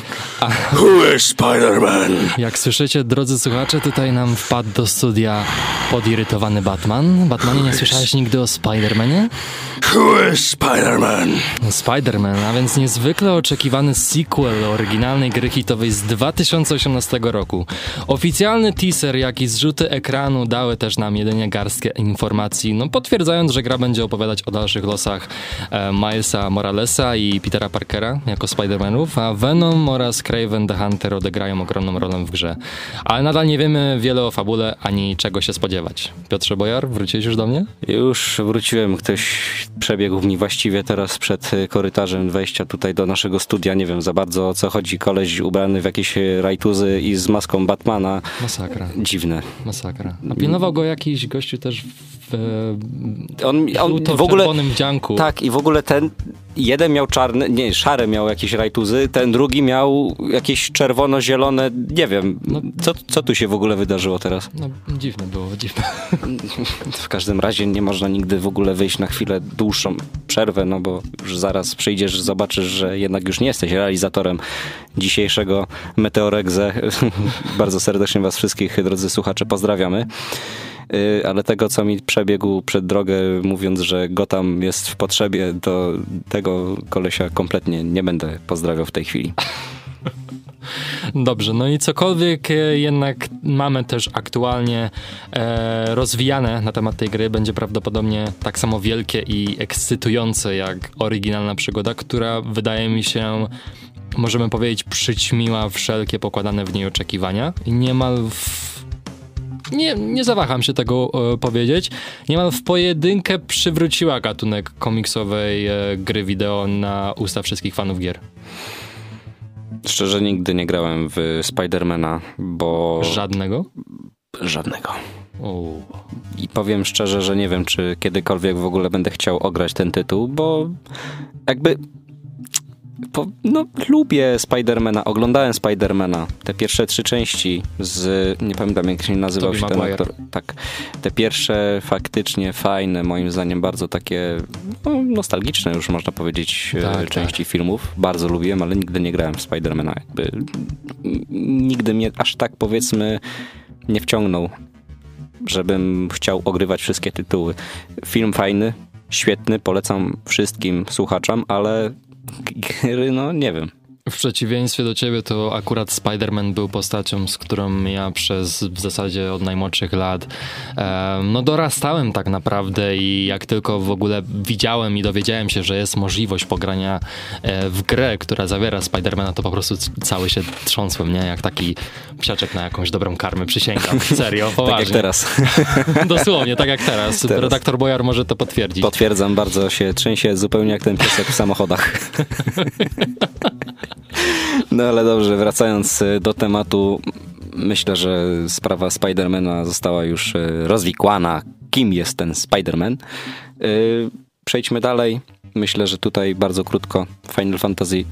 Who is Spider-Man? jak słyszycie, drodzy słuchacze, tutaj nam wpadł do studia podirytowany Batman. Batmanie, nie słyszałeś nigdy o Spider-Manie? Who is Spider-Man? Spider-Man, a więc niezwykle oczekiwany sequel oryginalnej gry hitowej z 2018 roku. Oficjalny teaser, jak i zrzuty ekranu dały też nam jedynie garstkę informacji, no potwierdzając, że gra będzie opowiadać o dalszych losach e, Milesa Moralesa i Petera Parkera jako Spider-Manów, a Venom oraz Craven the Hunter odegrają ogromną rolę w grze. Ale nadal nie wiemy wiele o fabule, ani czego się spodziewać. Piotrze Bojar, wróciłeś już do mnie? Już wróciłem, ktoś przebiegł mi właściwie teraz przed korytarzem wejścia tutaj do naszego studia. Nie wiem za bardzo o co chodzi. Koleś ubrany w jakieś rajtuzy i z maską Batmana. Masakra, Dziwne. masakra. A pilnował go jakiś gościu też On, on w ogóle... czerwonym wdzianku. Tak, i w ogóle ten jeden miał czarne, nie, szare miał jakieś rajtuzy, ten drugi miał jakieś czerwono-zielone, nie wiem, No. co, co tu się w ogóle wydarzyło teraz? No, dziwne było, dziwne. W każdym razie nie można nigdy w ogóle wyjść na chwilę dłuższą przerwę, no bo już zaraz przyjdziesz, zobaczysz, że jednak już nie jesteś realizatorem dzisiejszego Meteoregze. *laughs* Bardzo serdecznie was wszystkich, drodzy słuchacze, pozdrawiamy. Y, Ale tego, co mi przebiegł przed drogę, mówiąc, że Gotham jest w potrzebie, to tego kolesia kompletnie nie będę pozdrawiał w tej chwili. Dobrze, no i cokolwiek e, jednak mamy też aktualnie e, rozwijane na temat tej gry, będzie prawdopodobnie tak samo wielkie i ekscytujące jak oryginalna przygoda, która wydaje mi się, możemy powiedzieć, przyćmiła wszelkie pokładane w niej oczekiwania i niemal w nie, nie zawaham się tego e, powiedzieć. Niemal w pojedynkę przywróciła gatunek komiksowej e, gry wideo na usta wszystkich fanów gier. Szczerze nigdy nie grałem w Spidermana, bo... Żadnego? Żadnego. O. I powiem szczerze, że nie wiem, czy kiedykolwiek w ogóle będę chciał ograć ten tytuł, bo jakby. Po, no, lubię Spidermana, oglądałem Spidermana, te pierwsze trzy części z, nie pamiętam jak się nazywał Tobey się ten Maguire. aktor. Tak, te pierwsze faktycznie fajne, moim zdaniem bardzo takie no, nostalgiczne już można powiedzieć e, Tak, części filmów. Bardzo lubiłem, ale nigdy nie grałem w Spidermana. Jakby, nigdy mnie aż tak powiedzmy nie wciągnął żebym chciał ogrywać wszystkie tytuły. Film fajny, świetny, polecam wszystkim słuchaczom, ale gry, no nie wiem. W przeciwieństwie do ciebie, to akurat Spider-Man był postacią, z którą ja przez w zasadzie od najmłodszych lat em, no dorastałem tak naprawdę i jak tylko w ogóle widziałem i dowiedziałem się, że jest możliwość pogrania e, w grę, która zawiera Spidermana, to po prostu cały się trząsłem, nie? Jak taki psiaczek na jakąś dobrą karmę, przysięgam. *laughs* Serio, poważnie. Tak jak teraz. *laughs* Dosłownie, tak jak teraz. Teraz. Redaktor Bojar może to potwierdzić. Potwierdzam, bardzo się trzęsie zupełnie jak ten piesek w samochodach. *laughs* No ale dobrze, wracając y, do tematu, myślę, że sprawa Spidermana została już y, rozwikłana. Kim jest ten Spiderman? Y, Przejdźmy dalej. Myślę, że tutaj bardzo krótko Final Fantasy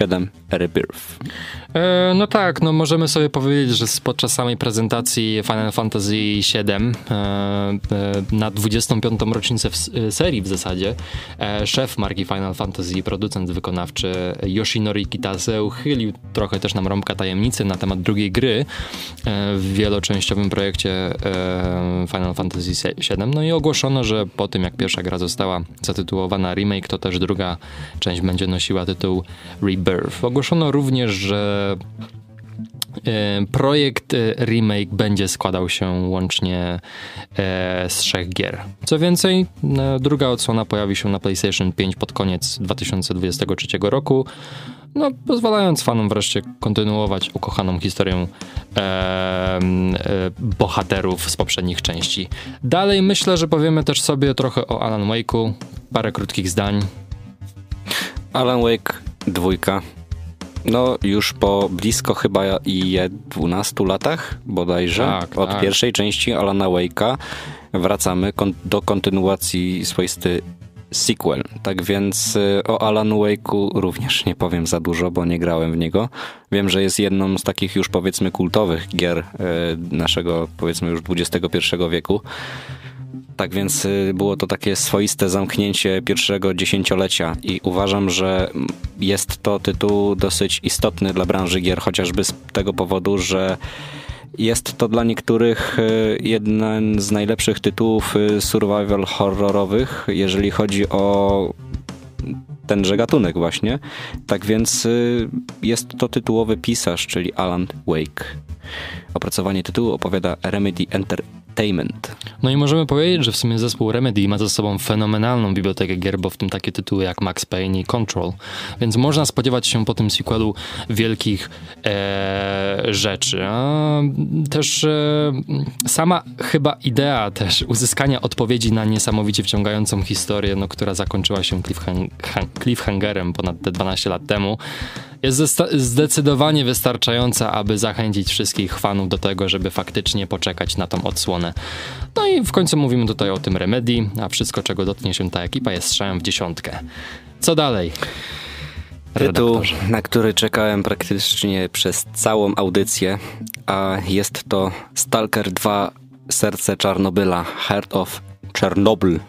VII Rebirth. E, no tak, no możemy sobie powiedzieć, że podczas samej prezentacji Final Fantasy VII e, e, na 25. rocznicę w, e, serii w zasadzie e, szef marki Final Fantasy producent wykonawczy Yoshinori Kitase uchylił trochę też nam rąbka tajemnicy na temat drugiej gry e, w wieloczęściowym projekcie Final Fantasy VII. No i ogłoszono, że po tym jak pierwsza gra została zatytułowana remake, to też druga część będzie nosiła tytuł Rebirth. Ogłoszono również, że E, Projekt e, remake będzie składał się łącznie e, z trzech gier. Co więcej, druga odsłona pojawi się na PlayStation 5 pod koniec 2023 roku, no, pozwalając fanom wreszcie kontynuować ukochaną historię e, e, bohaterów z poprzednich części. Dalej myślę, że powiemy też sobie trochę o Alan Wake'u, parę krótkich zdań. Alan Wake dwójka. No już po blisko chyba i 12 latach bodajże Tak, od tak. pierwszej części Alana Wake'a wracamy kon- do kontynuacji swoisty sequel. Tak więc y, o Alan Wake'u również nie powiem za dużo, bo nie grałem w niego. Wiem, że jest jedną z takich już powiedzmy kultowych gier y, naszego powiedzmy już XXI wieku. Tak więc y, było to takie swoiste zamknięcie pierwszego dziesięciolecia i uważam, że jest to tytuł dosyć istotny dla branży gier, chociażby z tego powodu, że jest to dla niektórych y, jeden z najlepszych tytułów y, survival horrorowych, jeżeli chodzi o tenże gatunek właśnie. Tak więc jest to tytułowy pisarz, czyli Alan Wake. Opracowanie tytułu opowiada Remedy Entertainment. No i możemy powiedzieć, że w sumie zespół Remedy ma ze sobą fenomenalną bibliotekę gier, bo w tym takie tytuły jak Max Payne i Control. Więc można spodziewać się po tym sequelu wielkich e, rzeczy. A też e, sama chyba idea też uzyskania odpowiedzi na niesamowicie wciągającą historię, no, która zakończyła się cliffhang cliffhangerem ponad te 12 lat temu, jest zdecydowanie wystarczająca, aby zachęcić wszystkich fanów do tego, żeby faktycznie poczekać na tą odsłonę. No i w końcu mówimy tutaj o tym Remedy, a wszystko, czego dotknie się ta ekipa, jest strzałem w dziesiątkę. Co dalej? Tytuł, na który czekałem praktycznie przez całą audycję, a jest to Stalker 2 Serce Czarnobyla Heart of Chernobyl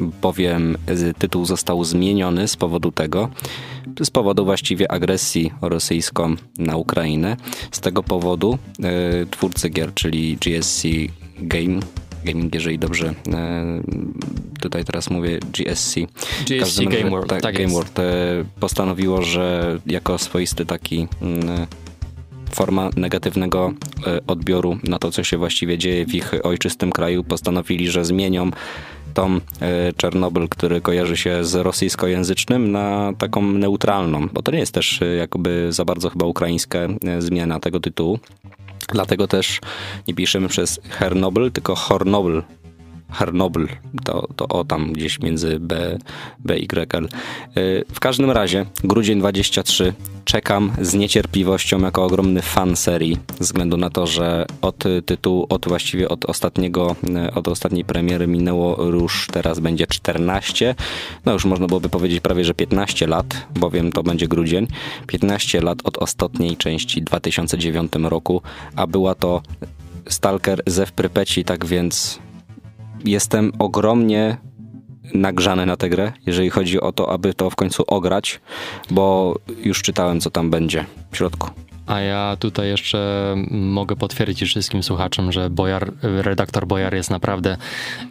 bowiem tytuł został zmieniony z powodu tego, z powodu właściwie agresji rosyjską na Ukrainę. Z tego powodu e, twórcy gier, czyli GSC Game, Gaming, jeżeli dobrze e, tutaj teraz mówię GSC. GSC Game World, tak, tak Game World postanowiło, że jako swoisty taki forma negatywnego odbioru na to, co się właściwie dzieje w ich ojczystym kraju, postanowili, że zmienią tom e, Czernobyl, który kojarzy się z rosyjskojęzycznym, na taką neutralną, bo to nie jest też e, jakby za bardzo chyba ukraińska e, zmiana tego tytułu. Dlatego też nie piszemy przez Hernobyl, tylko Hornobyl, Harnobyl, to, to o tam gdzieś między B, B i L. Y, w każdym razie, grudzień 23, czekam z niecierpliwością jako ogromny fan serii, ze względu na to, że od tytułu, od właściwie od ostatniego, y, od ostatniej premiery minęło już teraz będzie 14, no już można byłoby powiedzieć prawie, że 15 lat, bowiem to będzie grudzień, 15 lat od ostatniej części w 2009 roku, a była to Stalker ze w Prypeci, tak więc jestem ogromnie nagrzany na tę grę, jeżeli chodzi o to, aby to w końcu ograć, bo już czytałem, co tam będzie w środku. A ja tutaj jeszcze mogę potwierdzić wszystkim słuchaczom, że Bojar, redaktor Bojar jest naprawdę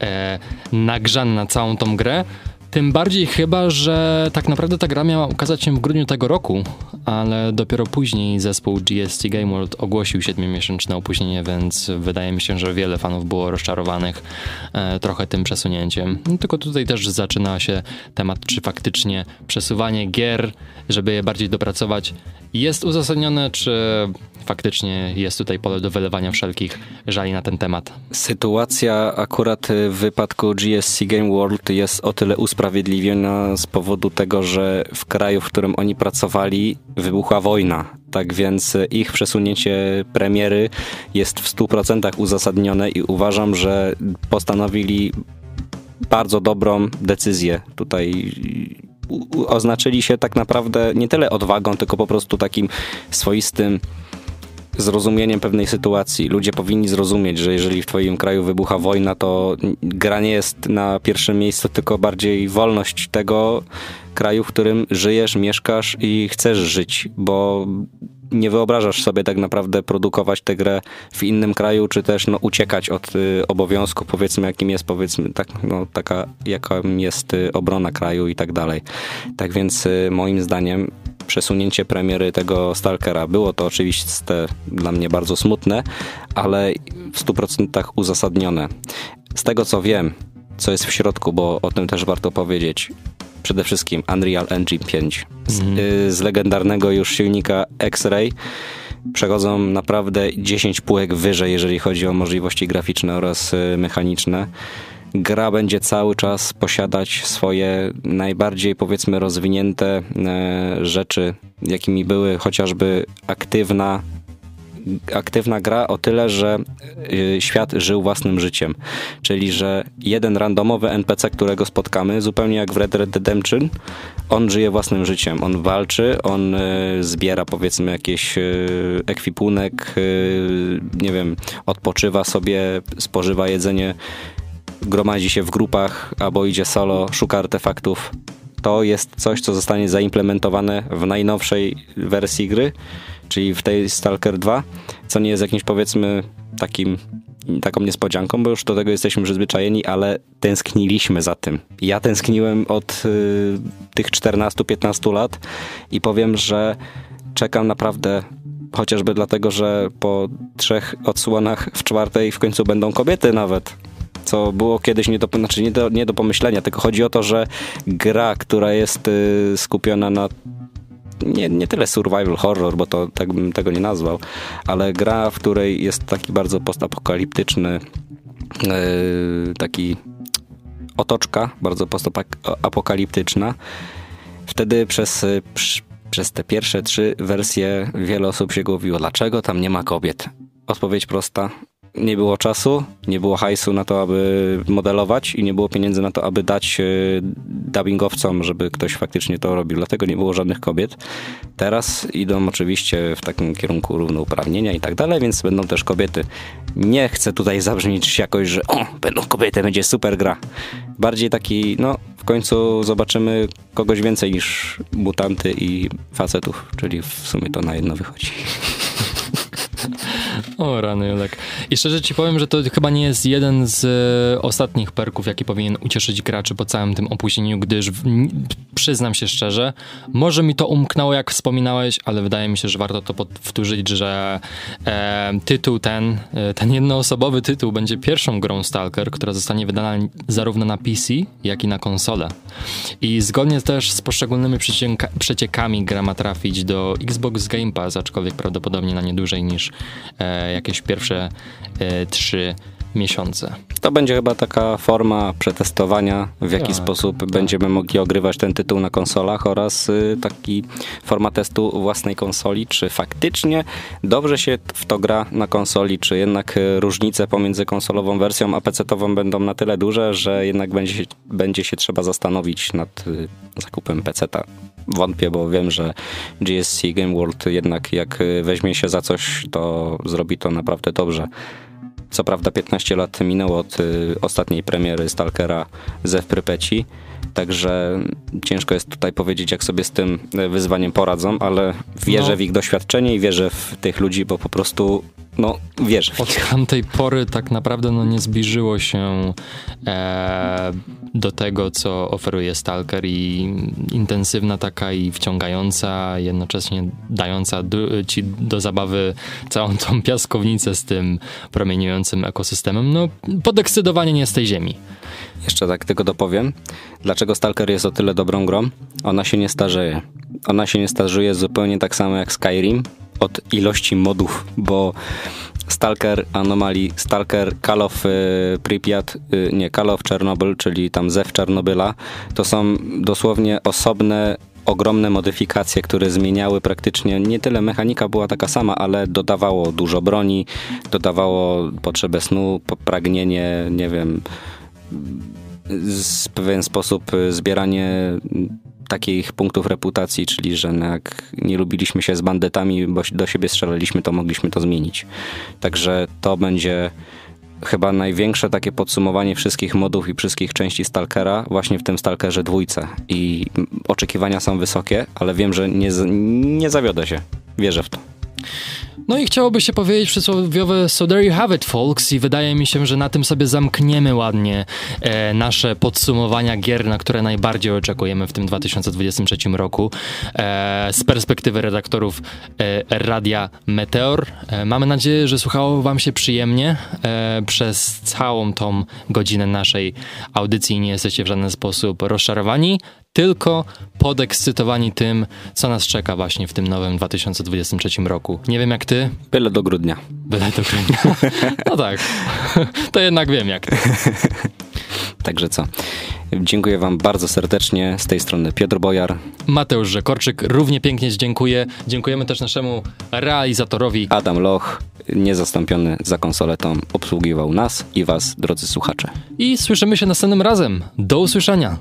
e, nagrzany na całą tą grę. Tym bardziej chyba, że tak naprawdę ta gra miała ukazać się w grudniu tego roku, ale dopiero później zespół GST Game World ogłosił 7-miesięczne opóźnienie, więc wydaje mi się, że wiele fanów było rozczarowanych e, trochę tym przesunięciem. No, tylko tutaj też zaczyna się temat, czy faktycznie przesuwanie gier, żeby je bardziej dopracować, jest uzasadnione, czy faktycznie jest tutaj pole do wylewania wszelkich żali na ten temat. Sytuacja akurat w wypadku GSC Game World jest o tyle usprawiedliwiona z powodu tego, że w kraju, w którym oni pracowali, wybuchła wojna. Tak więc ich przesunięcie premiery jest w 100% uzasadnione i uważam, że postanowili bardzo dobrą decyzję tutaj oznaczyli się tak naprawdę nie tyle odwagą, tylko po prostu takim swoistym zrozumieniem pewnej sytuacji. Ludzie powinni zrozumieć, że jeżeli w twoim kraju wybucha wojna, to gra nie jest na pierwszym miejscu, tylko bardziej wolność tego kraju, w którym żyjesz, mieszkasz i chcesz żyć, bo nie wyobrażasz sobie tak naprawdę produkować tę grę w innym kraju, czy też no, uciekać od y, obowiązku, powiedzmy, jakim jest, powiedzmy, tak, no, taka, jaka jest y, obrona kraju i tak dalej. Tak więc y, moim zdaniem przesunięcie premiery tego Stalkera było to oczywiście dla mnie bardzo smutne, ale w 100% uzasadnione. Z tego co wiem, co jest w środku, bo o tym też warto powiedzieć, przede wszystkim Unreal Engine 5 z, mm. y, z legendarnego już silnika X-Ray przechodzą naprawdę 10 półek wyżej, jeżeli chodzi o możliwości graficzne oraz y, mechaniczne. Gra będzie cały czas posiadać swoje najbardziej powiedzmy rozwinięte y, rzeczy, jakimi były chociażby aktywna aktywna gra o tyle, że y, świat żył własnym życiem. Czyli, że jeden randomowy NPC, którego spotkamy, zupełnie jak w Red Dead Redemption, on żyje własnym życiem. On walczy, on y, zbiera powiedzmy jakiś ekwipunek, nie wiem, odpoczywa sobie, spożywa jedzenie, gromadzi się w grupach albo idzie solo, szuka artefaktów. To jest coś, co zostanie zaimplementowane w najnowszej wersji gry, czyli w tej Stalker 2, co nie jest jakimś powiedzmy takim taką niespodzianką, bo już do tego jesteśmy przyzwyczajeni, ale tęskniliśmy za tym. Ja tęskniłem od y, tych 14-15 lat i powiem, że czekam naprawdę chociażby dlatego, że po trzech odsłonach w czwartej w końcu będą kobiety nawet co było kiedyś nie do, znaczy nie do, nie do pomyślenia, tylko chodzi o to, że gra, która jest y, skupiona na nie, nie tyle survival horror, bo to tak bym tego nie nazwał, ale gra, w której jest taki bardzo postapokaliptyczny yy, taki otoczka, bardzo postapokaliptyczna. Wtedy przez, przez te pierwsze trzy wersje wiele osób się głowiło, dlaczego tam nie ma kobiet? Odpowiedź prosta, nie było czasu, nie było hajsu na to, aby modelować i nie było pieniędzy na to, aby dać e, dubbingowcom, żeby ktoś faktycznie to robił. Dlatego nie było żadnych kobiet. Teraz idą oczywiście w takim kierunku równouprawnienia i tak dalej, więc będą też kobiety. Nie chcę tutaj zabrzmieć jakoś, że o, będą kobiety, będzie super gra. Bardziej taki, no, w końcu zobaczymy kogoś więcej niż mutanty i facetów, czyli w sumie to na jedno wychodzi. *laughs* O rany, Julek. I szczerze ci powiem, że to chyba nie jest jeden z e, ostatnich perków, jaki powinien ucieszyć graczy po całym tym opóźnieniu, gdyż przyznam się szczerze, może mi to umknęło, jak wspominałeś, ale wydaje mi się, że warto to powtórzyć, że e, tytuł ten, e, ten jednoosobowy tytuł będzie pierwszą grą Stalker, która zostanie wydana zarówno na PC, jak i na konsolę. I zgodnie też z poszczególnymi przeciekami gra ma trafić do Xbox Game Pass, aczkolwiek prawdopodobnie na nie dłużej niż e, jakieś pierwsze e, trzy miesiące. To będzie chyba taka forma przetestowania, w jaki tak, sposób tak. będziemy mogli ogrywać ten tytuł na konsolach oraz y, taki forma testu własnej konsoli, czy faktycznie dobrze się w to gra na konsoli, czy jednak y, różnice pomiędzy konsolową wersją a PC-tową będą na tyle duże, że jednak będzie się, będzie się trzeba zastanowić nad y, zakupem PC-ta. Wątpię, bo wiem, że GSC Game World jednak jak weźmie się za coś, to zrobi to naprawdę dobrze. Co prawda 15 lat minęło od y, ostatniej premiery Stalkera ze w Prypeci, także ciężko jest tutaj powiedzieć, jak sobie z tym y, wyzwaniem poradzą, ale wierzę no. w ich doświadczenie i wierzę w tych ludzi, bo po prostu no wiesz. Od tamtej pory tak naprawdę no, nie zbliżyło się e, do tego, co oferuje Stalker i intensywna taka i wciągająca, jednocześnie dająca do, ci do zabawy całą tą piaskownicę z tym promieniującym ekosystemem, no podekscytowanie nie z tej ziemi. Jeszcze tak tylko dopowiem. Dlaczego Stalker jest o tyle dobrą grą? Ona się nie starzeje. Ona się nie starzuje zupełnie tak samo jak Skyrim, od ilości modów, bo Stalker Anomalii, Stalker Call of y, Pripyat, y, nie, Call of Chernobyl, czyli tam Zew Czarnobyla, to są dosłownie osobne ogromne modyfikacje, które zmieniały praktycznie, nie tyle mechanika była taka sama, ale dodawało dużo broni, dodawało potrzebę snu, pragnienie, nie wiem, w pewien sposób y, zbieranie takich punktów reputacji, czyli że no jak nie lubiliśmy się z bandytami, bo do siebie strzelaliśmy, to mogliśmy to zmienić. Także to będzie chyba największe takie podsumowanie wszystkich modów i wszystkich części Stalkera właśnie w tym Stalkerze dwójce. I oczekiwania są wysokie, ale wiem, że nie, nie zawiodę się. Wierzę w to. No i chciałoby się powiedzieć przysłowiowe so there you have it folks. I wydaje mi się, że na tym sobie zamkniemy ładnie e, nasze podsumowania gier, na które najbardziej oczekujemy w tym 2023 roku e, z perspektywy redaktorów e, Radia Meteor. E, mamy nadzieję, że słuchało wam się przyjemnie e, przez całą tą godzinę naszej audycji. Nie jesteście w żaden sposób rozczarowani tylko podekscytowani tym, co nas czeka właśnie w tym nowym 2023 roku. Nie wiem jak ty. Byle do grudnia. Byle do grudnia. No tak. *laughs* To jednak wiem jak ty. *laughs* Także co? Dziękuję Wam bardzo serdecznie. Z tej strony Piotr Bojar, Mateusz Rzekorczyk równie pięknie dziękuję. Dziękujemy też naszemu realizatorowi Adam Loch, niezastąpiony za konsoletą, obsługiwał nas i Was, drodzy słuchacze. i słyszymy się następnym razem. Do usłyszenia.